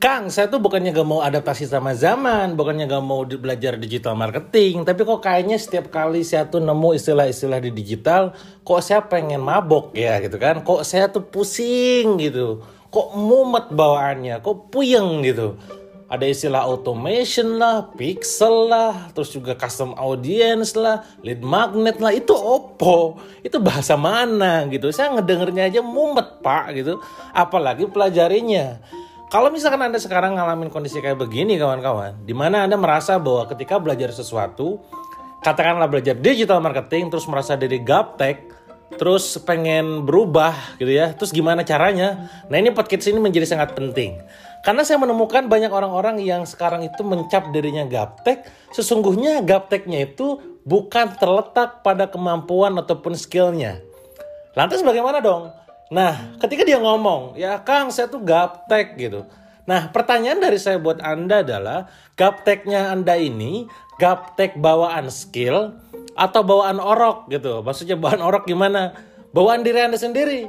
Kang, saya tuh bukannya gak mau adaptasi sama zaman, bukannya gak mau belajar digital marketing, tapi kok kayaknya setiap kali saya tuh nemu istilah-istilah di digital, kok saya pengen mabok ya gitu kan, kok saya tuh pusing gitu, kok mumet bawaannya, kok puyeng gitu. Ada istilah automation lah, pixel lah, terus juga custom audience lah, lead magnet lah, itu opo, itu bahasa mana gitu. Saya ngedengernya aja mumet pak gitu, apalagi pelajarinya. Kalau misalkan Anda sekarang ngalamin kondisi kayak begini kawan-kawan, di mana Anda merasa bahwa ketika belajar sesuatu, katakanlah belajar digital marketing, terus merasa diri gaptek, terus pengen berubah gitu ya, terus gimana caranya? Nah ini podcast ini menjadi sangat penting. Karena saya menemukan banyak orang-orang yang sekarang itu mencap dirinya gaptek, sesungguhnya gapteknya itu bukan terletak pada kemampuan ataupun skillnya. Lantas bagaimana dong? Nah, ketika dia ngomong, ya Kang, saya tuh gaptek gitu. Nah, pertanyaan dari saya buat Anda adalah, gapteknya Anda ini, gaptek bawaan skill atau bawaan orok gitu. Maksudnya bawaan orok gimana? Bawaan diri Anda sendiri.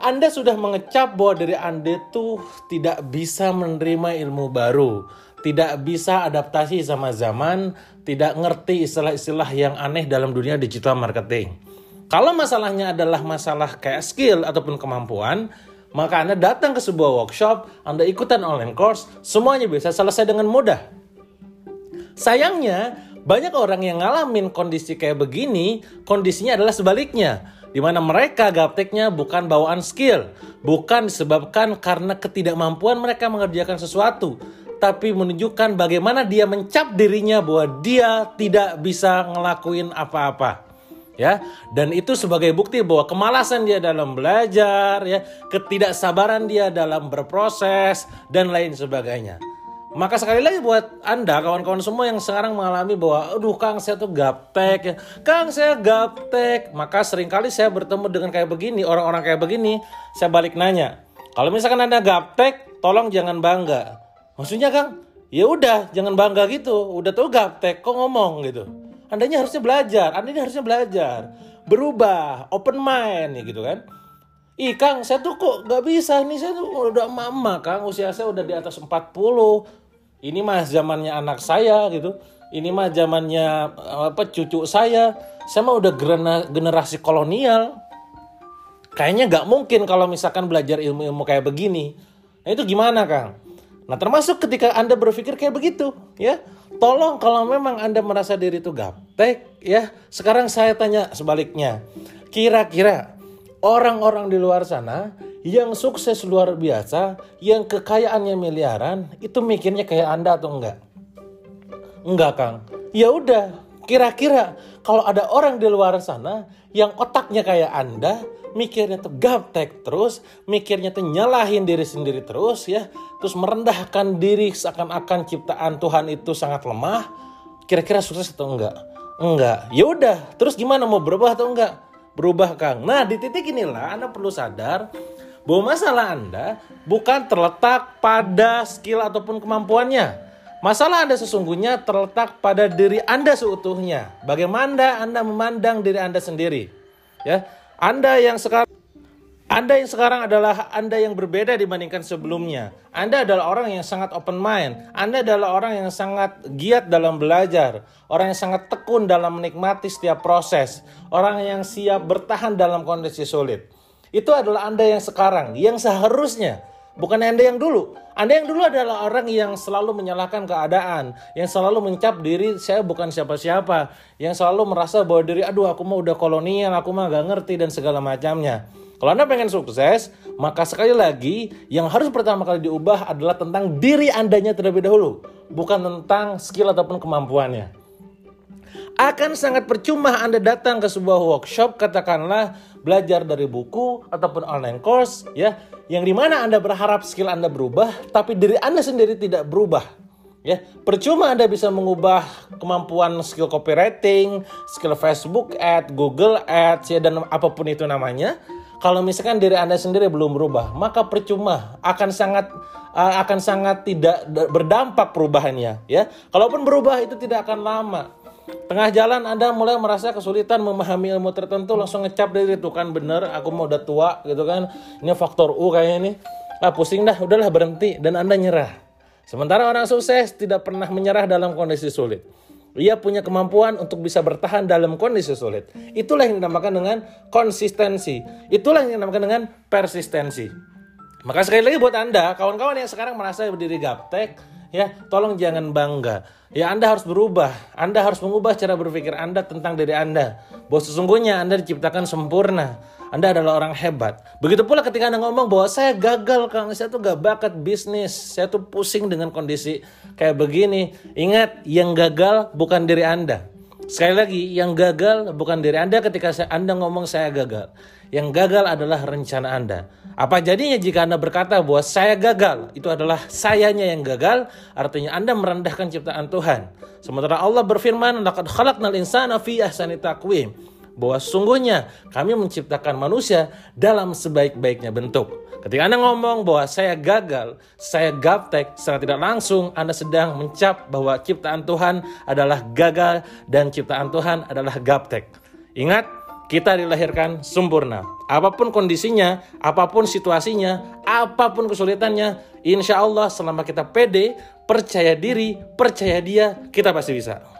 Anda sudah mengecap bahwa diri Anda tuh tidak bisa menerima ilmu baru, tidak bisa adaptasi sama zaman, tidak ngerti istilah-istilah yang aneh dalam dunia digital marketing. Kalau masalahnya adalah masalah kayak skill ataupun kemampuan, maka Anda datang ke sebuah workshop, Anda ikutan online course, semuanya bisa selesai dengan mudah. Sayangnya, banyak orang yang ngalamin kondisi kayak begini, kondisinya adalah sebaliknya. Di mana mereka gapteknya bukan bawaan skill, bukan disebabkan karena ketidakmampuan mereka mengerjakan sesuatu, tapi menunjukkan bagaimana dia mencap dirinya bahwa dia tidak bisa ngelakuin apa-apa ya dan itu sebagai bukti bahwa kemalasan dia dalam belajar ya ketidaksabaran dia dalam berproses dan lain sebagainya. Maka sekali lagi buat anda kawan-kawan semua yang sekarang mengalami bahwa aduh kang saya tuh gaptek ya. Kang saya gaptek. Maka sering kali saya bertemu dengan kayak begini orang-orang kayak begini saya balik nanya kalau misalkan anda gaptek tolong jangan bangga. Maksudnya kang? Ya udah jangan bangga gitu. Udah tuh gaptek kok ngomong? Gitu Andanya harusnya belajar, Andanya harusnya belajar, berubah, open mind ya gitu kan. Ih Kang, saya tuh kok gak bisa nih, saya tuh udah mama Kang, usia saya udah di atas 40. Ini mah zamannya anak saya gitu. Ini mah zamannya apa cucu saya. Saya mah udah generasi kolonial. Kayaknya gak mungkin kalau misalkan belajar ilmu-ilmu kayak begini. Nah itu gimana Kang? Nah termasuk ketika Anda berpikir kayak begitu ya. Tolong kalau memang Anda merasa diri itu gaptek ya. Sekarang saya tanya sebaliknya. Kira-kira orang-orang di luar sana yang sukses luar biasa, yang kekayaannya miliaran, itu mikirnya kayak Anda atau enggak? Enggak, Kang. Ya udah, kira-kira kalau ada orang di luar sana yang otaknya kayak Anda, mikirnya tuh gaptek terus, mikirnya tuh nyalahin diri sendiri terus ya, terus merendahkan diri seakan-akan ciptaan Tuhan itu sangat lemah, kira-kira sukses atau enggak? Enggak. Ya udah, terus gimana mau berubah atau enggak? Berubah, Kang. Nah, di titik inilah Anda perlu sadar bahwa masalah Anda bukan terletak pada skill ataupun kemampuannya. Masalah Anda sesungguhnya terletak pada diri Anda seutuhnya. Bagaimana Anda memandang diri Anda sendiri. Ya, Anda yang sekarang anda yang sekarang adalah Anda yang berbeda dibandingkan sebelumnya. Anda adalah orang yang sangat open mind. Anda adalah orang yang sangat giat dalam belajar. Orang yang sangat tekun dalam menikmati setiap proses. Orang yang siap bertahan dalam kondisi sulit. Itu adalah Anda yang sekarang, yang seharusnya. Bukan Anda yang dulu. Anda yang dulu adalah orang yang selalu menyalahkan keadaan. Yang selalu mencap diri, saya bukan siapa-siapa. Yang selalu merasa bahwa diri, aduh aku mah udah kolonial, aku mah gak ngerti dan segala macamnya. Kalau Anda pengen sukses, maka sekali lagi yang harus pertama kali diubah adalah tentang diri Andanya terlebih dahulu, bukan tentang skill ataupun kemampuannya. Akan sangat percuma Anda datang ke sebuah workshop, katakanlah belajar dari buku ataupun online course, ya, yang di mana Anda berharap skill Anda berubah, tapi diri Anda sendiri tidak berubah. Ya, percuma Anda bisa mengubah kemampuan skill copywriting, skill Facebook Ads, Google Ads ya dan apa pun itu namanya. Kalau misalkan diri Anda sendiri belum berubah, maka percuma akan sangat uh, akan sangat tidak berdampak perubahannya, ya. Kalaupun berubah itu tidak akan lama. Tengah jalan Anda mulai merasa kesulitan memahami ilmu tertentu langsung ngecap dari itu kan bener aku mau udah tua gitu kan. Ini faktor U kayaknya ini. Ah pusing dah, udahlah berhenti dan Anda nyerah. Sementara orang sukses tidak pernah menyerah dalam kondisi sulit. Ia punya kemampuan untuk bisa bertahan dalam kondisi sulit. Itulah yang dinamakan dengan konsistensi. Itulah yang dinamakan dengan persistensi. Maka sekali lagi buat Anda, kawan-kawan yang sekarang merasa berdiri gaptek, ya tolong jangan bangga. Ya Anda harus berubah. Anda harus mengubah cara berpikir Anda tentang diri Anda. Bahwa sesungguhnya Anda diciptakan sempurna. Anda adalah orang hebat. Begitu pula ketika Anda ngomong bahwa saya gagal Kang, saya tuh gak bakat bisnis, saya tuh pusing dengan kondisi kayak begini. Ingat, yang gagal bukan diri Anda. Sekali lagi, yang gagal bukan diri Anda ketika Anda ngomong saya gagal. Yang gagal adalah rencana Anda. Apa jadinya jika Anda berkata bahwa saya gagal, itu adalah sayanya yang gagal, artinya Anda merendahkan ciptaan Tuhan. Sementara Allah berfirman, "Laqad khalaqnal insana fi ahsani taqwim." Bahwa sungguhnya kami menciptakan manusia dalam sebaik-baiknya bentuk. Ketika Anda ngomong bahwa saya gagal, saya gaptek, secara tidak langsung Anda sedang mencap bahwa ciptaan Tuhan adalah gagal dan ciptaan Tuhan adalah gaptek. Ingat, kita dilahirkan sempurna. Apa pun kondisinya, apa pun situasinya, apa pun kesulitannya, insya Allah selama kita pede, percaya diri, percaya dia, kita pasti bisa.